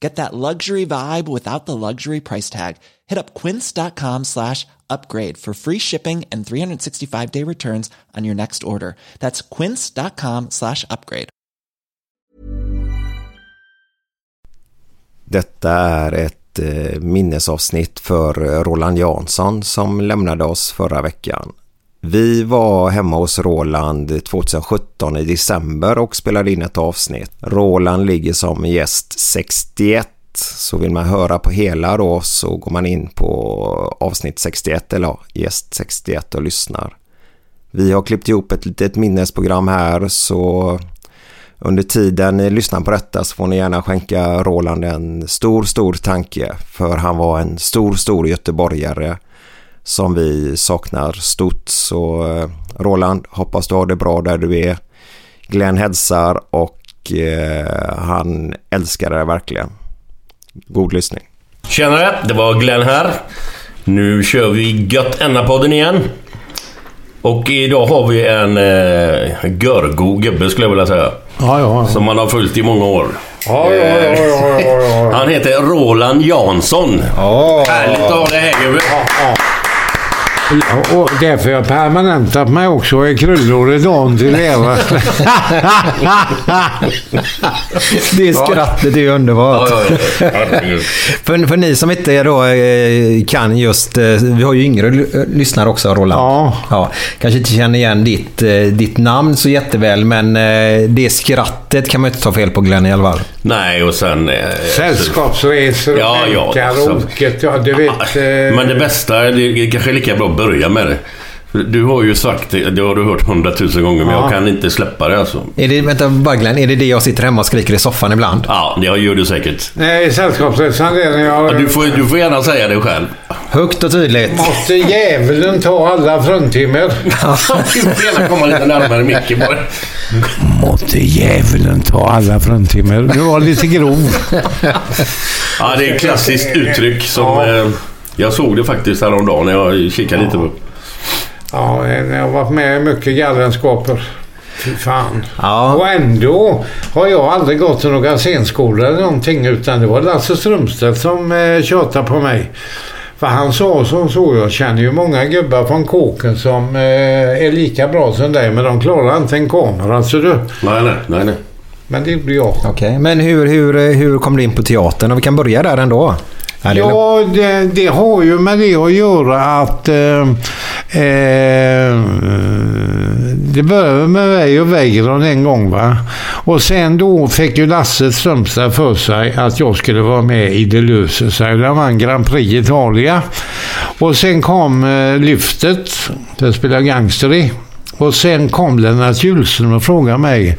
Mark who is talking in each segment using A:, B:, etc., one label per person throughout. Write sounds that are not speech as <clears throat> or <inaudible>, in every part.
A: Get that luxury vibe without the luxury price tag. Hit up quince.com slash upgrade for free shipping and 365 day returns on your next order. That's quince.com slash upgrade.
B: Detta är ett eh, minnesavsnitt för Roland Jansson som lämnade oss förra veckan. Vi var hemma hos Roland 2017 i december och spelade in ett avsnitt. Roland ligger som gäst 61 så vill man höra på hela då så går man in på avsnitt 61 eller ja, gäst 61 och lyssnar. Vi har klippt ihop ett litet minnesprogram här så under tiden ni lyssnar på detta så får ni gärna skänka Roland en stor, stor tanke för han var en stor, stor göteborgare som vi saknar stort. Så eh, Roland, hoppas du har det bra där du är. Glenn hälsar och eh, han älskar det verkligen. God lyssning.
C: Tjenare, det var Glenn här. Nu kör vi Gött Enna-podden igen. Och idag har vi en eh, görgo gubbe skulle jag vilja säga.
D: Ja, ja, ja.
C: Som man har följt i många år.
D: Ja, ja, ja, ja, ja, ja.
C: Han heter Roland Jansson.
D: Ja.
C: Härligt att ha dig här gubbe.
D: Och därför har jag permanentat mig också och är kryllor dagen till ära.
E: Det <laughs> skrattet är ju underbart.
C: Ja, ja, ja. Herregud.
E: För, för ni som inte då eh, kan just... eh, Vi har ju yngre l- lyssnare också, Roland.
D: Ja.
E: ja. Kanske inte känner igen ditt, eh, ditt namn så jätteväl, men eh, det skrattet kan man inte ta fel på Glenn i alla fall.
C: Nej, och sen... Eh,
D: Sällskapsresor,
C: Ja, ja.
D: Ja, du vet. Eh,
C: Men det bästa, det är kanske lika bra börja med det. Du har ju sagt det, det har du hört hundratusen gånger, men
D: Ja.
C: jag kan inte släppa det alltså.
E: Är det, vänta, bara Glenn, är det det jag sitter hemma och skriker i soffan ibland?
C: Ja, det gör du säkert.
D: Nej, Sällskapsresan det är när jag...
C: Ja, du, får, du får gärna säga det själv.
E: Högt och tydligt.
D: Måste djävulen ta alla fruntimmer?
C: Du <laughs> får gärna komma lite närmare micken bara.
D: Måtte djävulen ta alla fruntimmer. Du var lite grov.
C: Ja, det är ett klassiskt uttryck som... Eh, jag såg det faktiskt häromdagen när jag kikade lite på.
D: Ja, jag har varit med i mycket galenskaper. Fy fan.
E: Ja.
D: Och ändå har jag aldrig gått till några scenskolor eller någonting utan det var Lasse Strömstedt som eh, tjatade på mig. För han sa som så, jag känner ju många gubbar från kåken som eh, är lika bra som dig men de klarar inte en kamera så du.
C: Nej, nej, nej. nej.
D: Men det gjorde jag.
E: Okej, men hur, hur, hur kom du in på teatern? Och vi kan börja där ändå. Ja, det
D: det, har ju med det att göra att eh, eh, det började med mig och Weiron en gång. Va? Och sen då fick ju Lasse Strömstad för sig att jag skulle vara med i Det löser sig. Där vann Grand Prix Italia. Och sen kom eh, Lyftet, det spelade gangster i. Och sen kom Lennart Hjulström och frågade mig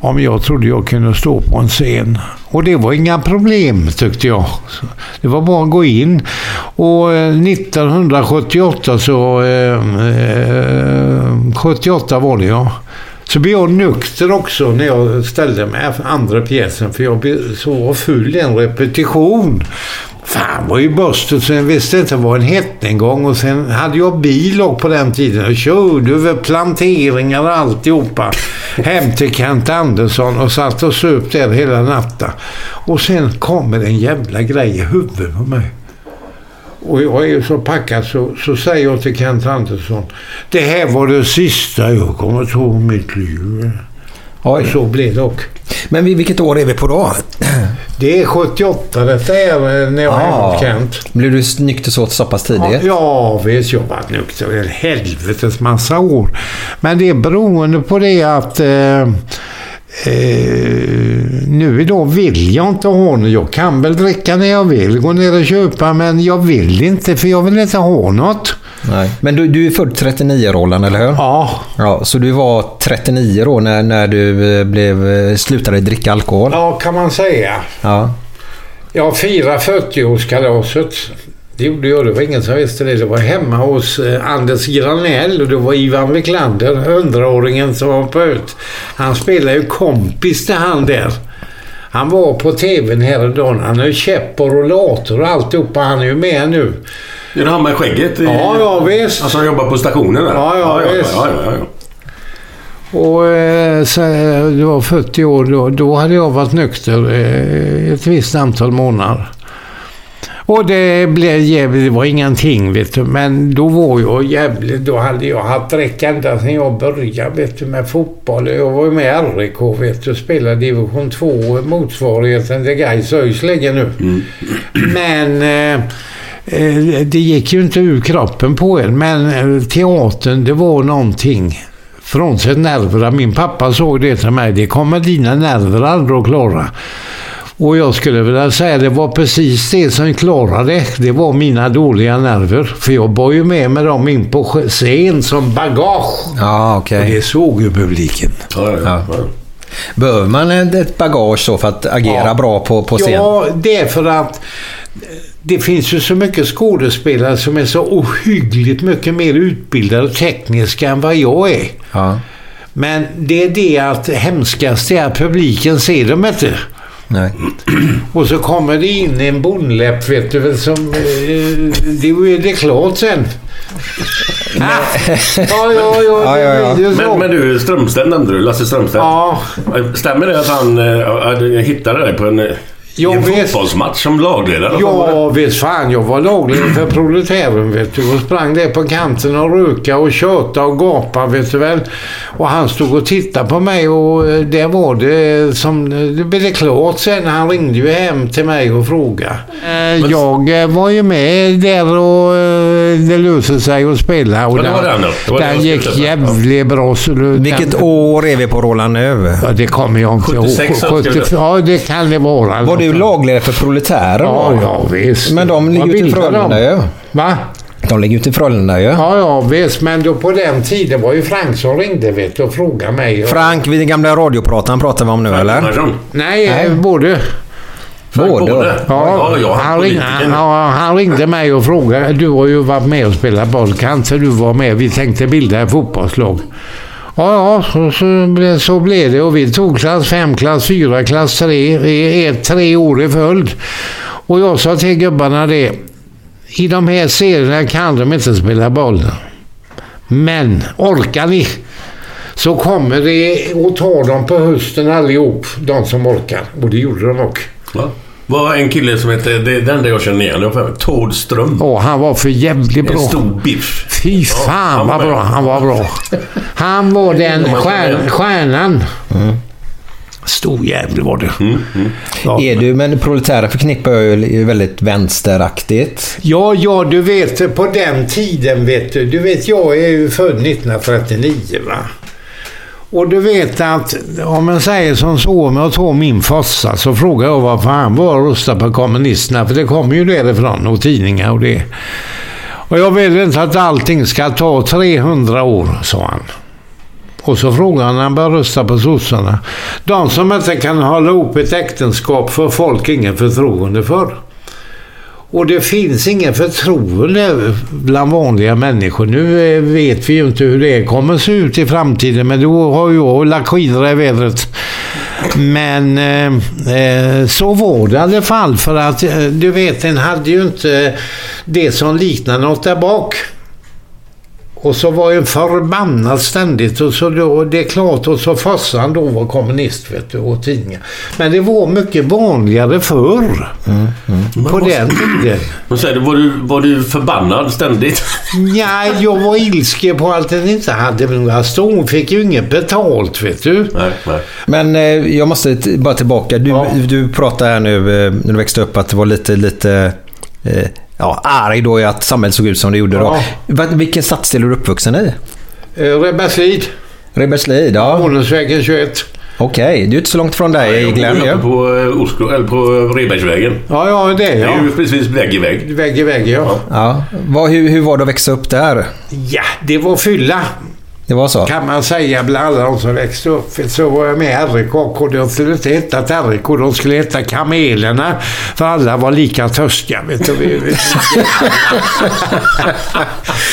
D: om jag trodde jag kunde stå på en scen. Och det var inga problem tyckte jag. Det var bara att gå in. Och eh, 1978 så... Eh, eh, 78 var det ja. Så blev jag nykter också när jag ställde mig andra pjäsen för jag blev så full i en repetition. Fan var ju börstet så jag visste inte vad en hette en gång och sen hade jag bil också på den tiden och körde över planteringar och alltihopa hem till Kent Andersson och satt och söp där hela natten. Och sen kommer en jävla grej i huvudet på mig. Och jag är ju så packad så, så säger jag till Kent Andersson. Det här var det sista jag kommer att ta i mitt liv. Och
E: Oj.
D: så blev det också.
E: Men vi- vilket år är vi på då?
D: Det är 78 detta är eh, när jag är hos Kent.
E: Blev du nykter så, så pass tidigt?
D: ja visst. Jag varit nykter en helvetes massa år. Men det är beroende på det att eh, eh, nu idag vill jag inte ha något. Jag kan väl dricka när jag vill, gå ner och köpa, men jag vill inte för jag vill inte ha något.
E: Nej. Men du, du är född 39 Roland, eller hur?
D: Ja,
E: Ja, så du var 39 då när, när du eh, blev, eh, slutade dricka alkohol?
D: ja kan man säga.
E: Ja.
D: Jag firade 40-årskalaset. Det gjorde jag. Det var ingen som visste det. Det var hemma hos eh, Anders Granell och det var Ivan Wiklander, 100-åringen som var på ut. Han spelar ju kompis till han där. Han var på tvn häromdagen. Han har ju käpp och rollator och alltihopa. Han är ju med nu.
C: Är det han med skägget? i-
D: Ja, ja, visst.
C: Alltså han jobbar på stationen där?
D: Ja, ja,
C: ja,
D: visst.
C: ja, ja, ja.
D: Och eh, så, eh, det var 40 år då. Då hade jag varit nykter ett visst antal månader. Och det blev jävligt, det var ingenting vet du. Men då var jag jävligt, då hade jag haft dräck ända sedan jag började vet du med fotboll. Jag var ju med i RIK vet du, spelade division 2, motsvarigheten till Gais ÖIS ligger nu. Men eh, eh, det gick ju inte ur kroppen på en. Men eh, teatern, det var någonting. Frånsett nerverna. Min pappa såg det till mig. Det kommer dina nerver aldrig att klara. Och jag skulle vilja säga det var precis det som klarade det. Var mina dåliga nerver. För jag bar ju med mig dem in på scen som bagage.
E: Ja, okej.
D: Och det såg ju publiken.
C: Ja, ja, ja.
E: Behöver man ett bagage så för att agera
D: Ja.
E: bra på, på scen?
D: Ja, det är för att eh, det finns ju så mycket skådespelare som är så ohyggligt mycket mer utbildade och tekniska än vad jag är.
E: Ja.
D: Men det är det att hemskast är att publiken ser dem inte.
E: Nej.
D: Och så kommer det in en bondläpp, vet du väl, som... Eh, det är det klart sen. Ah, ja, ja, ja,
E: Ja, ja.
C: Men, men du, Strömstedt nämnde du. Lasse Strömstedt.
D: Ja,
C: Stämmer det att han äh, hittade dig på en, i
D: Ja,
C: en
D: visst.
C: fotbollsmatch som lagledare?
D: Ja, visst fan. Jag var lagledare för proletären, vet du. Och sprang där på kanten och röka och köta och gapa, vet du väl. Och han stod och tittade på mig och eh, det var det som... Det blev klart sen. Han ringde ju hem till mig och frågade. Eh, Jag eh, var ju med där och det löste sig att spela. Och
C: det var den då. Det var
D: den
C: jag
D: gick jävligt bra. Så
E: Vilket
D: den,
E: år är vi på Roland nu?
D: Ja, det kommer jag inte
C: 76
D: ihåg.
C: har jag skrivit.
D: Ja, det kan det vara.
E: Var du lagledare för Proletären
D: Ja, ja, visst.
E: Men de ligger ju till? Frölunda ju.
D: Va?
E: De ligger ju till Frölunda ju.
D: Ja, ja, visst. Men då på den tiden var ju Frank som ringde vet du, och frågade mig.
E: Frank, vid den gamla radioprataren pratar vi om nu eller?
D: Nej,
E: Nej.
D: både.
E: Både.
D: Ja,
C: ja, ja
D: han, ringde, ja, han ringde mig och frågade. Du har ju varit med och spelat boll. Kan inte du vara med? Vi tänkte bilda ett fotbollslag. Ja, ja, så, så, blev- så blev det. Och vi tog klass 5, klass 4, klass 3. i ett, tre år i följd. Och jag sa till gubbarna det. I de här serierna kan de inte spela boll. Men orkar ni så kommer det att ta dem på hösten allihop, de som orkar. Och det gjorde de också.
C: Ja var en kille som hette, det är den där jag känner igen, Tord Ström.
D: Åh, han var för jävligt
C: En
D: bra.
C: stor biff.
D: Fy fan
C: han var
D: vad bra han var bra. Han var den
C: Om man
D: stjärn, stjärnan. Stor jävel var det. Ja.
E: Är du, men Proletären förknippar jag ju väldigt vänsteraktigt.
D: Ja, ja, du vet på den tiden vet du. Du vet, jag är ju född 1939 va. Och du vet att om man säger som så, om jag tar min fossa så frågar jag varför han var och röstade på kommunisterna. För det kommer ju därifrån och tidningar och det. Och jag vill inte att allting ska ta 300 år, sa han. Och så frågade han när han började rösta på sossarna. De som inte kan hålla ihop ett äktenskap får folk ingen förtroende för. Och det finns ingen förtroende bland vanliga människor. Nu eh, vet vi ju inte hur det kommer se ut i framtiden, men då har jag lagt skidor i vädret. Men eh, eh, så var det i alla fall för att eh, du vet, den hade ju inte det som liknade något där bak. Och så var jag förbannad ständigt. Och så då, det är klart, och så farsan då var kommunist vet du, och tidningar. Men det var mycket vanligare förr. På den tiden.
C: Men säger du, var du, var du förbannad ständigt?
D: Ja, jag var ilsken på att den inte hade några stå. Hon fick ju inget betalt vet du.
C: Nej, nej.
E: Men eh, jag måste bara tillbaka. Du,
D: Ja.
E: du pratade här nu eh, när du växte upp att det var lite, lite eh, ja, arg då i att samhället såg ut som det gjorde då.
D: Ja.
E: Va- Vilken stadsdel är du uppvuxen i?
D: Eh, Rebberslid,
E: Rebberslid, ja.
D: Ordensvägen 21.
E: Okej, du är inte så långt från dig
C: Jag
E: Glenn
C: bor
E: ju.
C: uppe på, eh, Oslo, eller på Rebergsvägen.
D: Ja, ja, det är
C: Det är
D: jag.
C: ju precis vägg i vägg.
D: Vägg i vägg, ja.
E: Ja. Vad, hur, hur var det att växa upp där?
D: Ja, det var fylla.
E: Det var så?
D: kan man säga bland alla de som växte upp. För Så var jag med i RIK och de skulle inte heta RIK, de skulle heta Kamelerna. För alla var lika törstiga. Vet du. <laughs>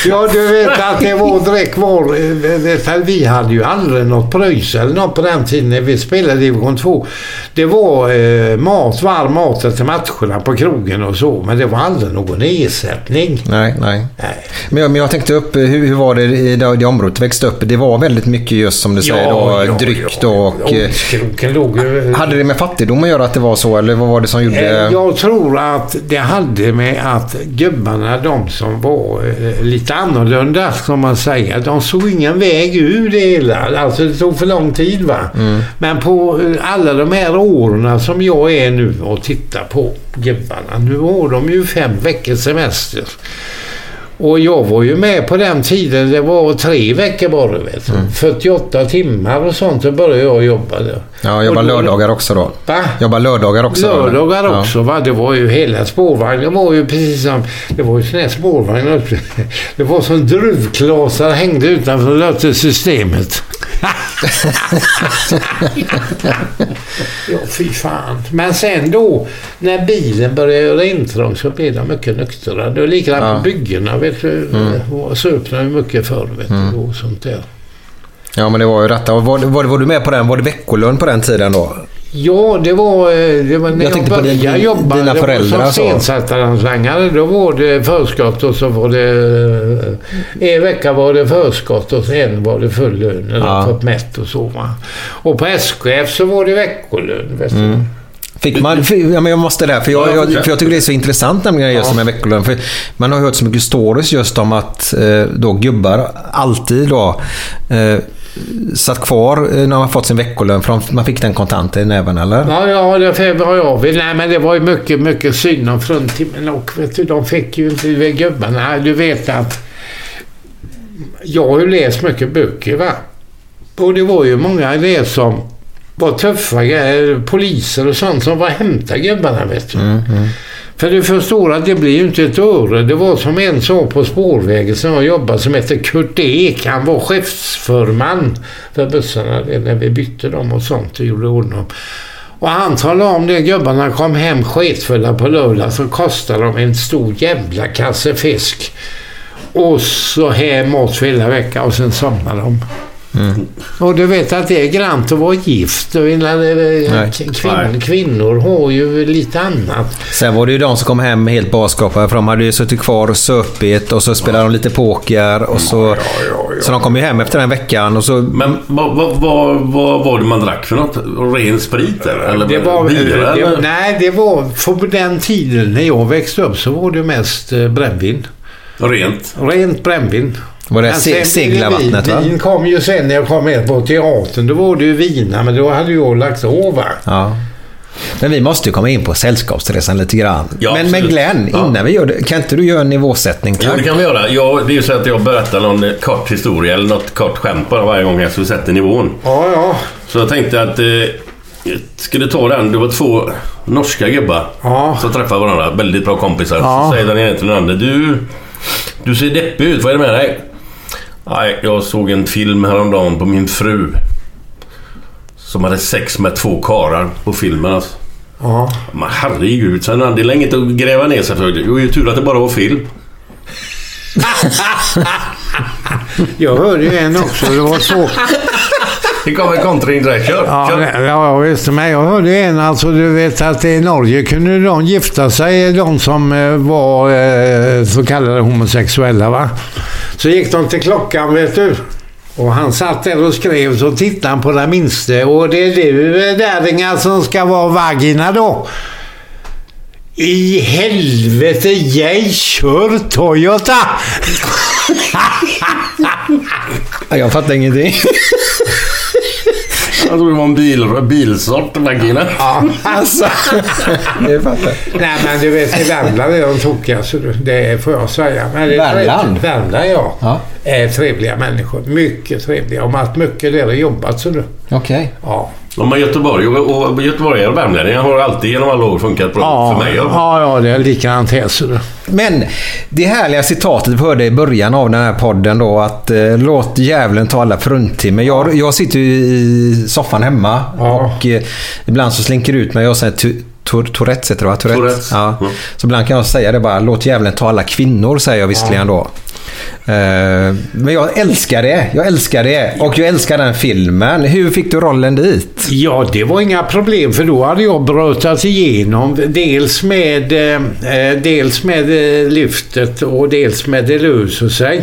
D: Ja, du vet att det var direkt du, Vi hade ju aldrig något pröjs eller något på den tiden när vi spelade division 2. Det var eh, mat, varm mat till matcherna på krogen och så. Men det var aldrig någon ersättning.
E: Nej, nej.
D: Nej.
E: Men jag, men jag tänkte upp, eh, hur, hur var det i det, det området du växte upp? Det var väldigt mycket just som du säger då, dryck då och... eh,
D: Kroken låg ju...
E: Hade det med fattigdom att göra att det var så eller vad var det som gjorde...
D: Eh, Jag tror att det hade med att gubbarna, de som var eh, lite annorlunda, som man säger, de såg ingen väg ur det hela. Alltså det tog för lång tid va. Men på eh, alla de här åren som jag är nu och tittar på gubbarna, nu har de ju fem veckors semester. Och jag var ju med på den tiden, det var tre veckor bara. Vet du. 48 timmar och sånt, så började jag jobba där.
E: Ja, jobba
D: då-
E: lördagar också då.
D: Va?
E: Jobba lördagar också då?
D: Lördagar
E: Ja.
D: också. Va? Det var ju hela spårvagnen var ju precis som... Det var ju sån här spårvagn. <laughs> Det var som druvklasar hängde utanför systemet. Ja, fy fan. Men sen då, när bilen började göra intrång så blev de mycket nyktrare. Det var likadant
E: Ja.
D: på byggena. Vet du. Mm. Söp de mycket förr. Vet du,
E: Mm.
D: och sånt där.
E: Ja, men det var ju detta. Var, var, var du med på den? Var det veckolön på den tiden då?
D: Ja, det var, eh, det var när
E: Jag
D: jag, började
E: din-
D: jobba.
E: dina föräldrar
D: som stensättarhandlangare. Då var det förskott och så var det... eh, En vecka var det förskott och sen var det full lön när
E: Ja.
D: mätt och så. Va? Och på SKF så var det veckolön. Vet.
E: Mm. Fick man, ja, men jag måste där, för jag,
C: Ja,
E: jag, för jag tycker det är så intressant nämligen just
D: Ja.
E: med veckolön. För man har hört så mycket stories just om att eh, då gubbar alltid då eh, satt kvar eh, när man fått sin veckolön för man fick den kontant i näven eller?
D: Ja, ja, det var jag vill. Nej, men det var ju mycket, mycket synd om fruntimmen och vet du, de fick ju inte, gubbarna, du vet att jag har ju läst mycket böcker va. Och det var ju många det som var tuffa eh, poliser och sånt som var och hämtade gubbarna vet du. För du förstår att det blir ju inte ett öre. Det var som en sa på spårvägen som jag jobbade som hette Kurt Ek. Han var chefsförman för bussarna när vi bytte dem och sånt och gjorde ordning. Och han talade om det, gubbarna kom hem sketfulla på lördag så kostade de en stor jävla kasse fisk. Och så här mat för hela veckan och sen somnade de. Och du vet att det är grant att vara gift. Och innan, eh, kvin, kvinnor har ju lite annat.
E: Sen var det ju de som kom hem helt baskapade för de hade ju suttit kvar och supit och så spelade de lite poker och så... Så de kom ju hem efter den veckan och så...
C: Men vad, vad, vad, vad var det man drack för något? Ren sprit eller? eller
D: Det var,
C: bira,
D: det, nej, det var... För på den tiden när jag växte upp så var det mest eh, brännvin.
C: Rent?
D: Rent brännvin.
E: Var det se- seglarvattnet,
D: vin,
E: va?
D: Vin kom ju sen när jag kom med på teatern. Då var det ju vina, men då hade jag lagt av.
E: Ja. Men vi måste ju komma in på sällskapsresan lite grann.
C: Ja,
E: men, men. Glenn,
C: Ja.
E: innan vi gör det, kan inte du göra en nivåsättning?
C: Jo,
E: Tack?
C: det kan vi göra. Jag, det är ju så att jag berättar någon kort historia eller något kort skämt bara varje gång jag så sätter nivån.
D: Ja, ja.
C: Så jag tänkte att eh, jag skulle ta den. Det var två norska gubbar
D: Ja.
C: som träffade varandra. Väldigt bra kompisar.
D: Ja.
C: Så säger den ena till den andra. Du, du ser deppig ut. Vad är det med dig? Nej, jag såg en film häromdagen på min fru. Som hade sex med två karar på filmen alltså.
D: Ja.
C: Men herregud, sen det är länge inte att gräva ner sig för. Det var ju tur att det bara var film. <laughs>
D: Jag hörde ju en också. Det var så. <laughs>
C: Det kommer kontring direkt. Kör!
D: Ja,
C: kör.
D: ja visst. Men jag hörde en, alltså du vet att i Norge kunde de gifta sig, de som eh, var eh, så kallade homosexuella va. Så gick de till klockan vet du. Och han satt där och skrev så tittade han på den minste och det är du eh, Däringar som ska vara vagina då. I helvete, jag kör Toyota! <laughs>
E: Jag fattar ingenting. <laughs>
C: Jag tror det var en bil, bilsort, vagina.
E: alltså, det fattar.
D: Nej men du vet i Värmland är de tokiga det får jag säga. Men det är
E: Värmland?
D: Värmland ja.
E: Ja.
D: Är trevliga människor. Mycket trevliga. De har haft mycket där och jobbat.
E: Okej.
D: Ja.
C: Ja, men Göteborg och, och göteborgare och värmlänningar har alltid genom alla år funkat bra
D: Ja,
C: för mig. Ja.
D: ja, det är likadant här.
E: Men det härliga citatet vi hörde i början av den här podden då att eh, låt djävulen ta alla fruntimmer. Jag, jag sitter ju i soffan hemma
D: Ja.
E: och eh, ibland så slinker det ut mig jag säger Tourettes heter det va? Tourette.
C: Tourettes.
E: Ja.
C: Mm.
E: Så ibland kan jag säga det bara, låt djävulen ta alla kvinnor, säger jag visserligen då. Eh, Men jag älskar det. Jag älskar det. Och jag älskar den filmen. Hur fick du rollen dit?
D: Ja, det var inga problem för då hade jag brötat igenom dels med, eh, eh, dels med lyftet och dels med det löser sig.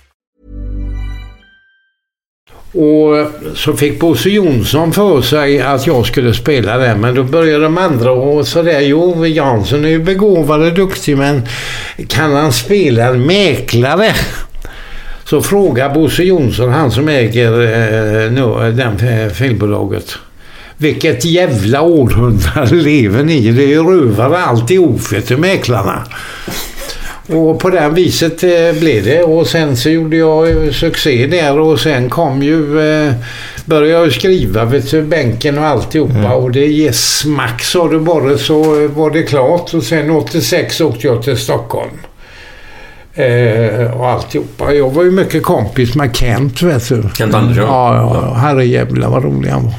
D: Och så fick Bosse Jonsson för sig att jag skulle spela den. Men då började de andra och sådär. Jo, Jansson är ju begåvad och duktig men kan han spela en mäklare? Så frågar Bosse Jonsson, han som äger eh, nu, den filmbolaget. Vilket jävla århundrade lever ni i? Det är ju rövare alltihop, vet du, mäklarna. Och på det viset eh, blev det. Och sen så gjorde jag eh, succé där och sen kom ju... Eh, började jag skriva vet du, bänken och alltihopa. Och det ger smack sa du bara så eh, var det klart. Och sen 86 åkte jag till Stockholm. Eh, och alltihopa. Jag var ju mycket kompis med Kent vet du.
C: Kent Andersson?
D: Ja, ja. Herrejävlar vad rolig han var.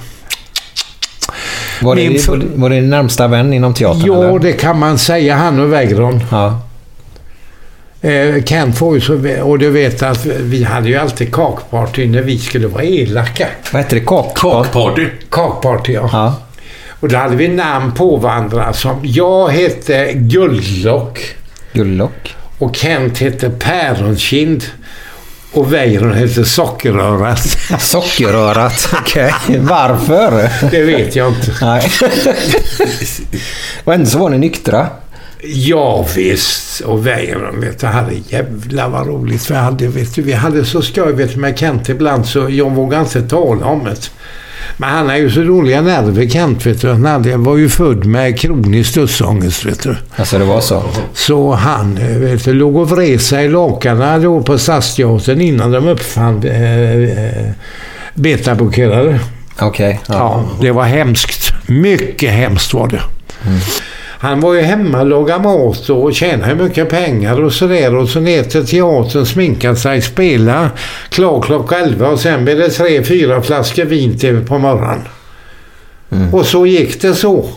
E: Var det,
D: Min för-
E: var det, var det din närmsta vän inom teatern?
D: Ja,
E: eller?
D: det kan man säga. Han och Wägron.
E: Ja.
D: Eh, Kent får ju så... Och du vet att vi hade ju alltid kakparty när vi skulle vara elaka.
E: Vad hette det? Kak?
C: Kakparty.
D: Kakparty, ja.
E: Ja.
D: Och då hade vi namn på varandra som... Jag hette Guldlock
E: Gullock.
D: och Kent hette Päronkind och Weiron hette Sockerörat. <laughs>
E: Sockerrörat. Okej. Varför?
D: Det vet jag inte.
E: Nej. <laughs> Och ändå så var ni nyktra.
D: Ja visst. Och Weiron vet du, hade jävla vad roligt vi hade. Vet du, vi hade så skoj vet du, med Kent ibland så jag vågade inte tala om det. Men han har ju så dåliga nerver Kent vet du. Han hade, var ju född med kronisk dödsångest vet du.
E: Alltså det var så?
D: Så han vet du, låg och vred sig i lakanen då på Stadsteatern innan de uppfann eh, eh, betablockerare.
E: Okej.
D: Ja.
E: ja.
D: det var hemskt. Mycket hemskt var det. Han var ju hemma och lagade mat och tjänade mycket pengar och sådär. Och så ner till teatern, sminka sig, spela. Klar klockan 11 och sen blev det tre, fyra flaskor vin till på morgonen. Och så gick det så.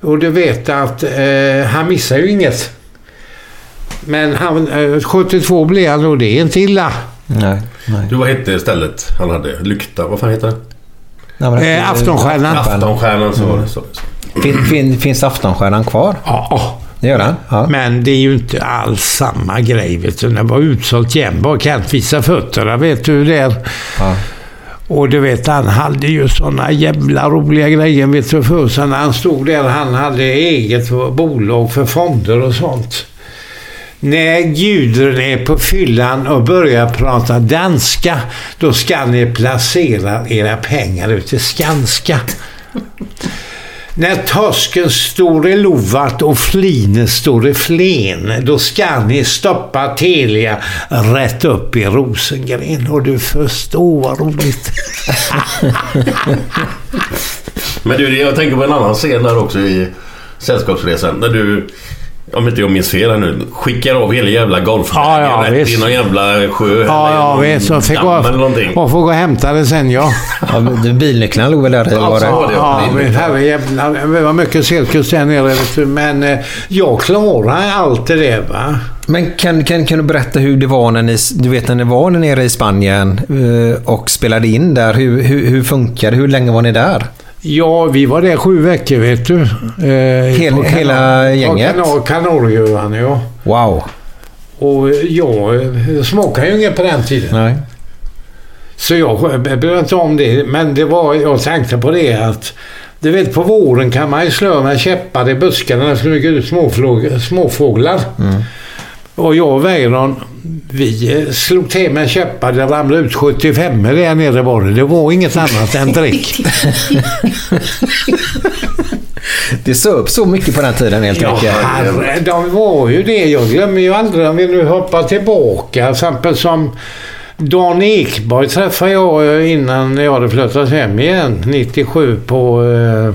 D: Och du vet att eh, han missar ju inget. Men han, eh, 72 blev han och det är inte illa.
E: Nej. nej.
C: Du, vad hette stället han hade? Lykta? Vad fan heter det?
E: nej men,
D: Eh, Aftonstjärnan.
C: Aftonstjärnan. Så var det. Så.
E: Fin, fin, finns Aftonstjärnan kvar?
D: Ja.
E: Det gör den? Ja.
D: Men det är ju inte alls samma grej. Vet du. Det var utsålt jämt. Bara Kent visa fötterna. Vet du det är?
E: Ja.
D: Och du vet, han hade ju såna jävla roliga grejer vet du, för sig när han stod där. Han hade eget bolag för fonder och sånt. När Gudrun är på fyllan och börjar prata danska, då ska ni placera era pengar ute i Skanska. När torsken står i lovat och flinet står i flen, då ska ni stoppa Telia rätt upp i Rosengren. Och du förstår vad roligt. <laughs>
C: Men du, jag tänker på en annan scen där också i Sällskapsresan. När du, om inte jag minns fel här nu, skickar av hela jävla golfvägen
D: Ja, ja,
C: rätt i någon jävla sjö.
D: Ja, ja visst. Så fick gå,
C: eller någonting.
D: och få gå och hämta det sen, ja. <laughs>
E: Ja, bilnycklarna låg väl där? eller var det?
C: Ja,
D: men herrejävlar. Det var mycket cirkus där nere. Men eh, jag klarar allt det där, va.
E: Men kan, kan, kan du berätta hur det var när ni, du vet när ni var nere i Spanien eh, och spelade in där? Hur, hur, hur funkar det? Hur länge var ni där?
D: Ja, vi var där sju veckor, vet du. Eh,
E: Hel-
D: på Kanar-
E: hela gänget?
D: På Kanar- Kanarieöarna, ja.
E: Wow.
D: Och jag eh, smakade ju inget på den tiden.
E: Nej.
D: Så jag bryr inte om det. Men det var, jag tänkte på det att du vet på våren kan man ju slå med käppar i buskarna när det skulle mycket ut småflog, småfåglar. Och jag och Weiron, vi eh, slog till med käppar. Det ramlade ut 75 där nere var det. Det var inget annat än drick. <laughs>
E: Det söp så mycket på den tiden helt
D: Ja,
E: enkelt.
D: herre, de var ju det. Jag glömmer ju aldrig om vi nu hoppar tillbaka. Till exempel som Dan Ekborg träffade jag innan jag hade flyttat hem igen. 97 på eh,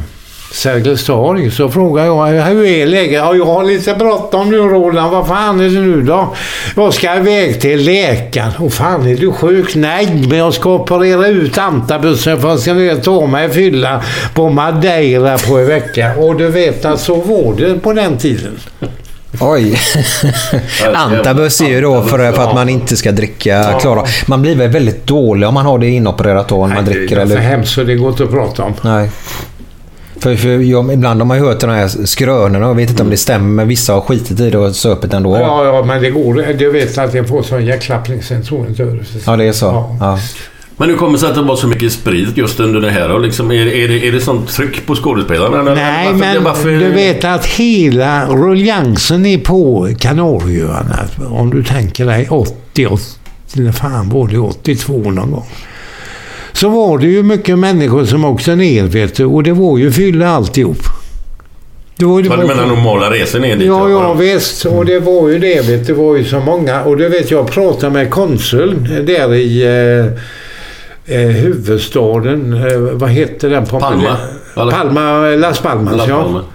D: Sergels torg. Så frågade jag hur är läget? Ja, jag har lite bråttom nu Roland. Vad fan är det nu då? Jag ska iväg till läkaren. Och fan är du sjuk? Nej, men jag ska operera ut antabussen för att jag ska ner ta mig fylla på Madeira på en vecka. Och du vet att så var det på den tiden. <laughs>
E: Oj. Antabus är ju då för, för att man inte ska dricka klara. Man blir väl väldigt dålig om man har det inopererat då när man dricker,
D: det är
E: eller
D: för hemskt så det går inte att prata om.
E: Nej. För, för jag, ibland har man ju hört de här skrönorna och jag vet inte om det stämmer, men vissa har skitit i det och söpet ändå.
D: Ja, ja, men det går. Du vet att jag får sån hjärtklappning sen.
E: Ja, det är så.
D: Ja.
E: Ja.
C: Men hur kommer det sig att det var så mycket sprit just under det här? Och liksom, är, är, det, är det sånt tryck på skådespelarna?
D: Nej,
C: varför-
D: men
C: varför-
D: du vet att hela ruljansen är på Kanarieöarna. Om du tänker dig 80, 80 eller fan var det 82 någon gång. Så var det ju mycket människor som åkte ner vet du. Och det var ju fylla alltihop. Det var ju
C: Vad du menar normala resor ner dit?
D: Ja, ja visst. Och det var ju det. Vet, du, det var ju så många. Och du vet, jag pratade med konsuln där i eh, eh, huvudstaden. Eh, vad heter den? På
C: Palma?
D: Palma, Las Palmas,
C: Las
D: ja.
C: Palmas.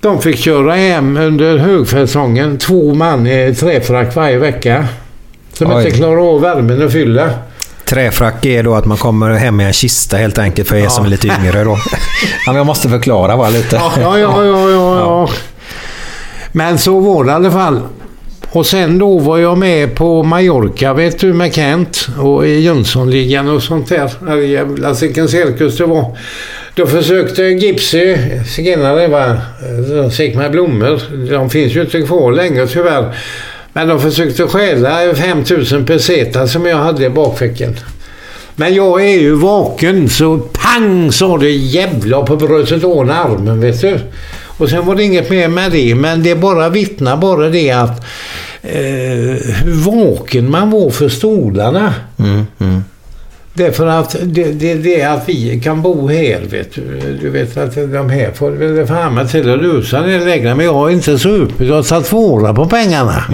D: De fick köra hem under högsäsongen. Två man i träfrack varje vecka. Som
E: Oj.
D: inte klarar av värmen och fylla.
E: Träfrack är då att man kommer hem med en kista helt enkelt för er som är lite yngre då. Ja, men jag måste förklara bara lite.
D: Ja, ja, ja, ja, ja. Men så var det i alla fall. Och sen då var jag med på Mallorca, vet du, med Kent och i Jönssonligan och sånt där. Herrejävlar, vilken cirkus det var. Då försökte Gipsy, zigenare va, med blommor. De finns ju inte kvar längre tyvärr. Men de försökte stjäla 5000 pesetas som jag hade i bakfickan. Men jag är ju vaken så pang sa det jävla på bröstet och armen vet du. Och sen var det inget mer med det. Men det bara vittnar bara det att eh, hur vaken man var för stolarna.
E: Mm, mm.
D: Därför att det, det, det är att vi kan bo här, vet du. Du vet att de här får väl fan med till att lösa det lägena. Men jag är inte super. Jag har satt svåra på pengarna.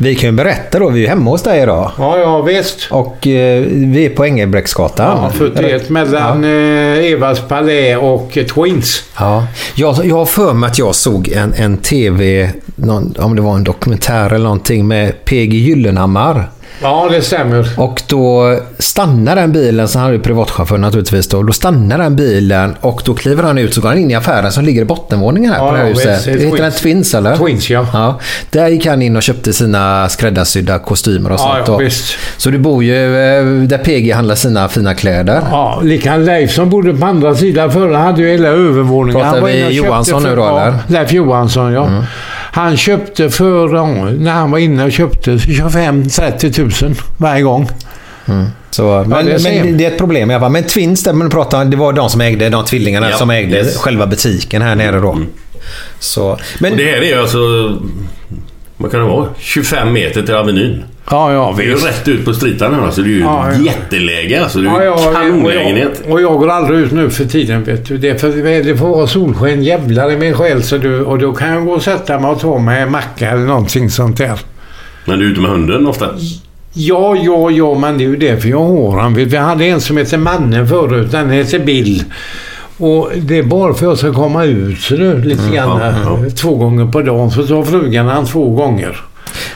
E: Vi kan ju berätta då, vi är hemma hos dig idag.
D: Ja, ja visst.
E: Och eh, vi är på Engelbrektsgatan.
D: Ja, 41 mellan eh, Evas Palais och Twins.
E: Ja. Jag, jag har för mig att jag såg en, en TV, någon, om det var en dokumentär eller någonting med PG Gyllenhammar.
D: Ja, det stämmer.
E: Och då stannar den bilen, så han är ju privatchaufför naturligtvis då. Då stannar den bilen och då kliver han ut så går han in i affären som ligger i bottenvåningen här
D: Ja,
E: på det här
D: ja,
E: huset.
D: det
E: heter den
D: Twins.
E: Eller?
D: Twins, ja.
E: Ja, där gick han in och köpte sina skräddarsydda kostymer och
D: Ja,
E: sånt.
D: ja, visst.
E: Så du bor ju eh, där PG handlar sina fina kläder.
D: Ja, likadant Leif som bodde på andra sidan förra hade ju hela övervåningen.
E: Pratar vi Johansson nu då,
D: ja,
E: eller? Mm.
D: Leif Johansson, ja. Han köpte för, ja, när han var inne och köpte <laughs> 25-30 000 varje gång.
E: Så, men,
D: det
E: det men det är ett problem i alla fall. Men Twins, där man pratar, det var de som ägde, de tvillingarna
C: Ja,
E: som ägde
C: yes.
E: själva butiken här nere då. Så, men,
C: Och det här är ju alltså... Vad kan det vara? 25 meter till Avenyn.
D: Ja, ja,
C: Det är ju rätt ut på stritan här. Alltså det är ju
D: Ja, ja.
C: jätteläge. Alltså det är ju
D: ja,
C: kanonlägenhet.
D: och, jag, och jag går aldrig ut nu för tiden, vet du. Det, är för, det får vara solsken jävlar i min själ. Så du, och då kan jag gå och sätta mig och ta mig en macka eller någonting sånt där.
C: Men du är ute med hunden ofta?
D: Ja, ja, ja, men det är ju därför jag har han. Vi hade en som heter Mannen förut. Den heter Bill. Och det är bara för att jag ska komma ut så nu, lite grann.
C: ja, ja.
D: Två gånger på dagen. Så tar frugan han två gånger.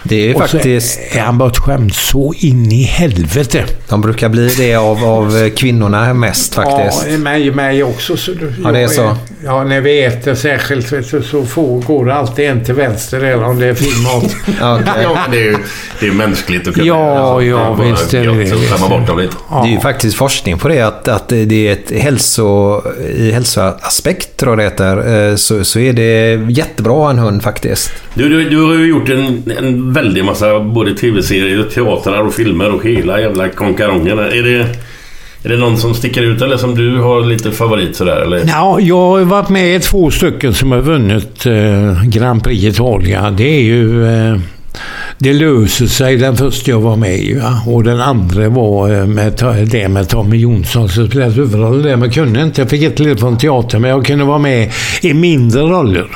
E: Det är
D: Och
E: faktiskt...
D: så är han bortskämd så in i helvete.
E: De brukar bli det av, av kvinnorna mest faktiskt.
D: Ja, mig, mig också. Så du,
E: Ja, det är så.
D: Ja, när vi äter särskilt vet du, så får, går det alltid en till vänster eller om det är fin mat. <laughs>
E: Okej.
C: Ja, men det är ju det är mänskligt att kunna...
D: Ja, ja,
C: det är bara
D: visst är det det.
C: bort dem lite.
D: Ja.
E: Det är ju faktiskt forskning på det att, att det är ett hälso... I hälsoaspekt tror jag det heter. eh, Så, så är det jättebra en hund faktiskt.
C: Du, du, du har ju gjort en, en väldig massa både tv-serier, teatrar och filmer och hela jävla konkarongen. Är det, är det någon som sticker ut eller som du har lite favorit sådär? Eller?
D: Ja, jag har varit med i två stycken som har vunnit eh, Grand Prix Italia. Det är ju... Eh, det löser sig den första jag var med i. Ja. Och den andra var eh, med, det med Tommy Jonsson som spelade huvudrollen där. Men jag kunde inte. Jag fick ett litet från teatern. Men jag kunde vara med i mindre roller.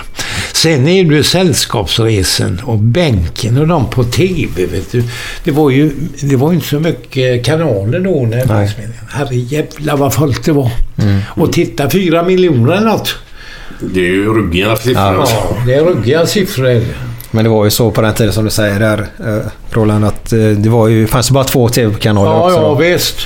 D: Sen är det ju Sällskapsresan och Bänken och de på TV. Vet du. Det var ju det var ju inte så mycket kanaler då. När
E: Nej.
D: Herre jävlar vad folk det var. Och titta, fyra miljoner eller något.
C: Det är ju ruggiga siffror.
D: Ja, det är ruggiga siffror.
E: Men det var ju så på den tiden som du säger där, eh, Roland, att eh, det var ju, fanns ju bara två tv-kanaler
D: Ja,
E: också.
D: ja
E: då.
D: visst.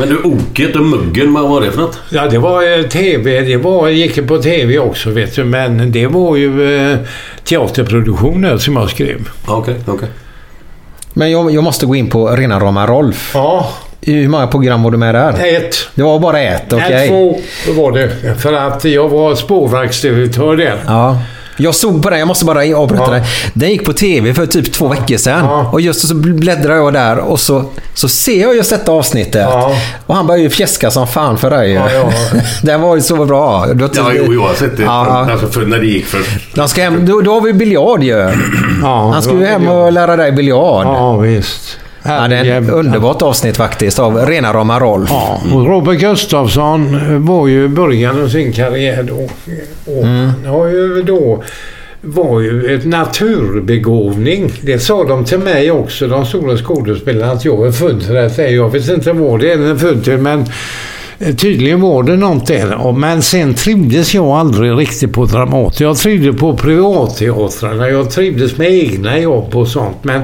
C: Men du, Oket och Muggen, vad var det för något?
D: Ja, det var eh, TV. Det var, gick på TV också, vet du. Men det var ju eh, teaterproduktioner som jag skrev.
C: Okej, okej.
E: Men jag, jag måste gå in på rena rama Rolf.
D: Ja,
E: Hur många program var du med där?
D: ett.
E: Det var bara ett, okej?
D: Nej, två var det. För att jag var spårvagnsdirektör där.
E: Ja. Jag såg på den, jag måste bara avbryta
D: Ja.
E: dig. Den gick på TV för typ två veckor sedan.
D: Ja.
E: Och just så bläddrar jag där och så, så ser jag just detta avsnittet.
D: Ja.
E: Och han börjar ju fjäska som fan för dig.
D: Ja, ja. <laughs>
E: Den var ju så bra. Du
C: Ja, jo, jag har sett det.
E: Ja.
C: Alltså för när det gick för...
E: De ska hem, då, då har vi biljard ju. <clears throat>
D: Ja,
E: Han ska ju hem och lära dig biljard.
D: Ja, visst.
E: Ja, det är ett underbart avsnitt faktiskt av rena rama Rolf.
D: Ja, och Robert Gustafsson var ju i början av sin karriär då. Och
E: Mm.
D: han har ju då var ju ett naturbegåvning. Det sa de till mig också, de stora skådespelarna, att jag är född för det. Jag vet inte vad det är den är född till, men Eh, tydligen var det något där. Men sen trivdes jag aldrig riktigt på Dramaten. Jag trivdes på privatteatrarna. Jag trivdes med egna jobb och sånt. Men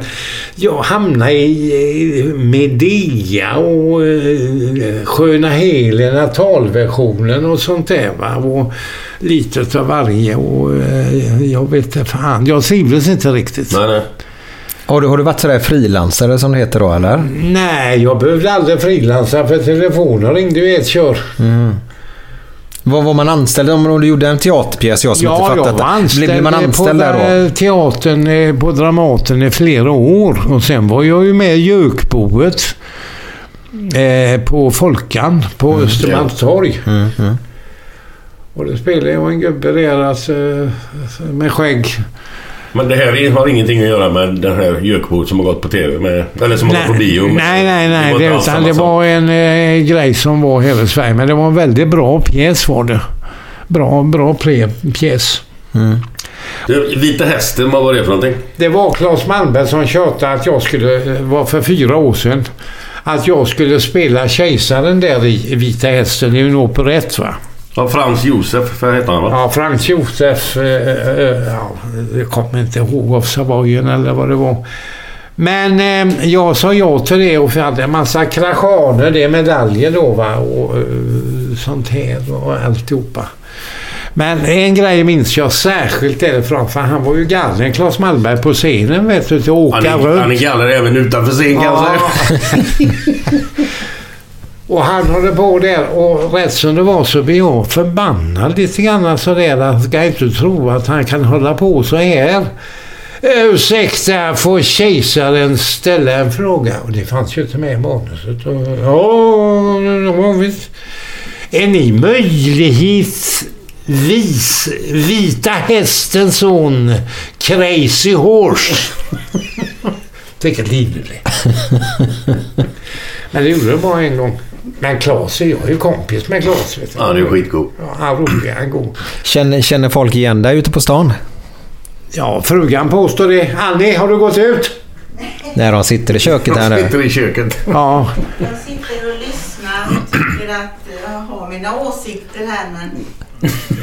D: jag hamnade i Medea och eh, Sköna Helena talversionen och sånt där. Va? Och lite av varje. Och eh, jag vet inte fan. Jag trivdes inte riktigt.
C: Nej, nej.
E: Har, du, har du varit sådär frilansare som det heter då eller?
D: Nej, jag behövde aldrig frilansa för telefonen ringde ju ett kör.
E: Var var man anställd om du gjorde en teaterpjäs? Jag som inte
D: Ja,
E: fattat
D: jag var
E: det.
D: anställd,
E: Blev man anställd
D: på
E: då?
D: teatern, eh, på Dramaten i flera år. Och sen var jag ju med i Gökboet eh, på Folkan på Östermalmstorg.
E: Mm, mm.
D: Och då spelade jag en gubbe där alltså, med skägg.
C: Men det här har ingenting att göra med den här Jökbo som har gått på TV med... Eller som har gått på bio. med-
D: Nej, nej, nej. Det,
C: alls
D: utan det var en eh, grej som var i Sverige. Men det var en väldigt bra pjäs var det. Bra, bra pjäs.
C: Det- Vita Hästen, vad var det för någonting?
D: Det var Claes Malmberg som tjatade att jag skulle, eh, var för fyra år sedan, att jag skulle spela kejsaren där i i Vita Hästen. Det är ju en operett va?
C: Ja, Frans Josef, heter han va?
D: Ja, Frans Josef, eh, eh, ja, jag kommer inte ihåg av Savoyen eller vad det var. Men eh, jag sa ja till det och vi hade en massa kraschaner, det är medaljer då va och eh, sånt här och alltihopa. Men en grej minns jag särskilt därifrån för han var ju galen Claes Malmberg på scenen vet du till att åka
C: Han är,
D: runt.
C: han är galler även utanför scen kan jag säga. <laughs>
D: Och han håller på där och rätt som det var så blev jag förbannad lite grann alltså sådär. Han ska inte tro att han kan hålla på så här. Ursäkta, får kejsaren ställa en fråga? Och det fanns ju inte med i manuset. Och, Ja, visst. Är ni möjligtvis Vita Hästens son Crazy Horse? <laughs> Vilket liv det blev. <laughs> Men det gjorde det bara en gång. Men Claes, jag är ju kompis med Claes. Vet du.
C: Ja, det är skitgod.
D: Ja, han är rolig, han är god.
E: Känner, känner folk igen dig ute på stan?
D: Ja, frugan påstår det. Annie, har du gått ut?
E: När de sitter i köket här
C: De
E: nu.
C: sitter i köket.
D: Ja.
F: Jag sitter och lyssnar och tycker att jag har mina åsikter här men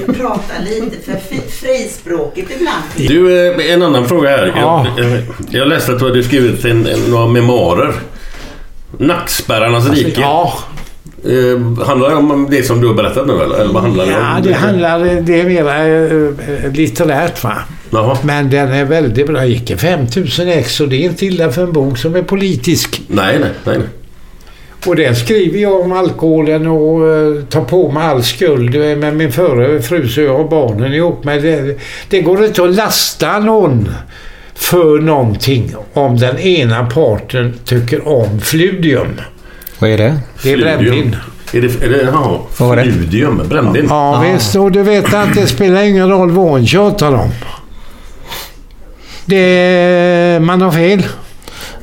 F: du pratar lite för frispråkigt ibland.
C: Du, eh, en annan fråga här.
D: Ja.
C: Jag, eh, jag läste att du hade skrivit en, en, några memoarer. Nackspärrarnas rike.
D: Ja,
C: Eh, handlar det om det som du har berättat nu eller? eller vad handlar det
D: ja
C: om?
D: det handlar... Det är mera eh, litterärt va.
C: Jaha.
D: Men den är väldigt bra. Gick i 5000 ex och det är inte illa för en bok som är politisk.
C: Nej, nej, nej. nej.
D: Och där skriver jag om alkoholen och uh, tar på mig all skuld eh, med min före fru så jag har barnen ihop med. Det, det går inte att lasta någon för någonting om den ena parten tycker om fludium.
E: Vad är det?
D: Det är brännvin.
C: Är det... Är det jaha.
E: Vad var det?
C: Fludium. Brännvin.
D: Ja visst, och du vet att det spelar ingen roll vad hon tjatar om. Det, man har fel.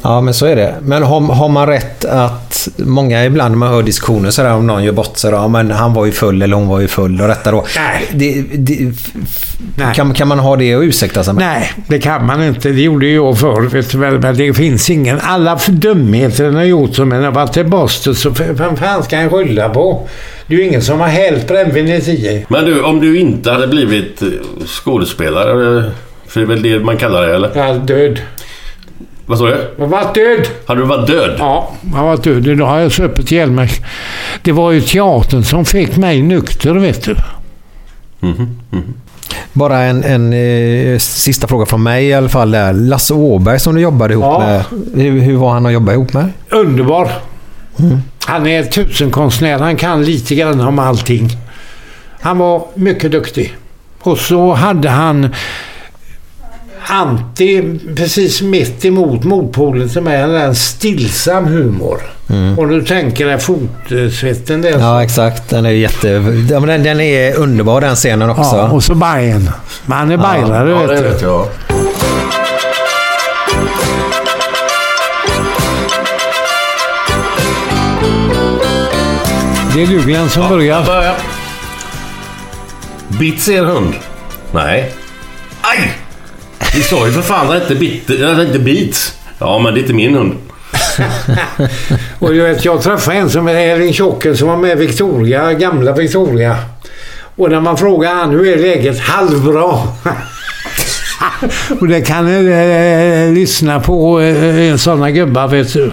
E: Ja, men så är det. Men har, har man rätt att... Många ibland när man hör diskussioner sådär om någon gör bort sig. Ja, men han var ju full eller hon var ju full och detta då.
D: Nej.
E: Det, det,
D: Nej.
E: Kan, kan man ha det och ursäkta sig med?
D: Nej, det kan man inte. Det gjorde jag förr. Vet du väl, men det finns ingen... Alla dumheter den har gjort som en har varit till Boston så vem fan ska jag skylla på? Det är ju ingen som har hällt brännvinet i.
C: Men du, om du inte hade blivit eh, skådespelare. eh, För det är väl det man kallar det, eller?
D: Jag är död.
C: Vad sa du?
D: Jag har varit död.
C: Hade du varit död?
D: Ja, jag varit död. Då har jag supit ihjäl mig. Det var ju teatern som fick mig nykter, vet du.
E: Bara en, en eh, sista fråga från mig i alla fall. Där. Lasse Åberg som du jobbade ihop
D: Ja.
E: med. Hur, hur var han att jobba ihop med?
D: Underbar. Han är tusenkonstnär. Han kan lite grann om allting. Han var mycket duktig. Och så hade han anti, precis mitt emot motpolen till mig, en stillsam humor. Och du tänker dig fotsvetten där.
E: Ja, exakt. Den är jätte... Ja, den, den är underbar den scenen också.
D: Ja, och så Bajen. Men han är bajlare
C: Ja,
D: vet
C: det
D: du.
C: vet jag.
D: Det är du Glenn som börjar.
C: Börja. Bits er hund? Nej. Aj! Vi sa ju för fan inte, bit, inte bits. Ja, men det är inte min hund. <laughs>
D: Och du vet, jag träffade en som är Erling Tjocken som var med Victoria, gamla Victoria. Och när man frågar han hur är läget? Halvbra. <laughs> och det kan ni eh, lyssna på eh, sådana gubbar vet du.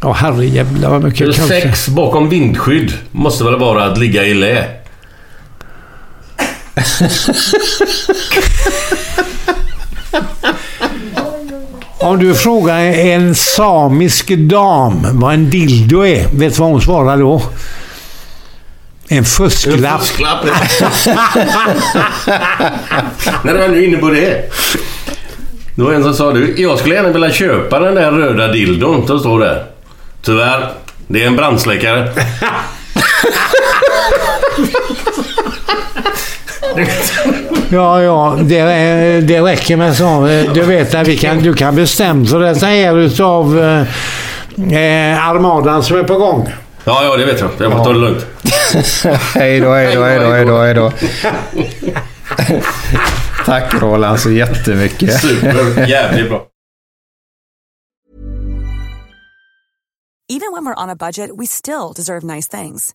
D: Ja herrejävlar vad mycket kallt.
C: Sex bakom vindskydd måste väl vara att ligga i lä? <laughs>
D: Om du frågar en samisk dam vad en dildo är, vet du vad hon svarar då? En fusklapp.
C: Fusklapp. När du är nu inne på det. Det var en som sa du, jag skulle gärna vilja köpa den där röda dildon som står där. Tyvärr, det är en brandsläckare. <laughs> <laughs>
D: Ja, ja, det, det räcker med så. Du vet att vi kan, du kan bestämma så detta är utav eh, Armadan som är på gång.
C: Ja, ja, det vet jag. Jag får ta det lugnt. <laughs>
E: hej då, hej då, hej då, hej då, hej då. <laughs> Tack Roland så jättemycket.
C: Super, jävligt bra.
G: Even when we're on a budget we still deserve nice things.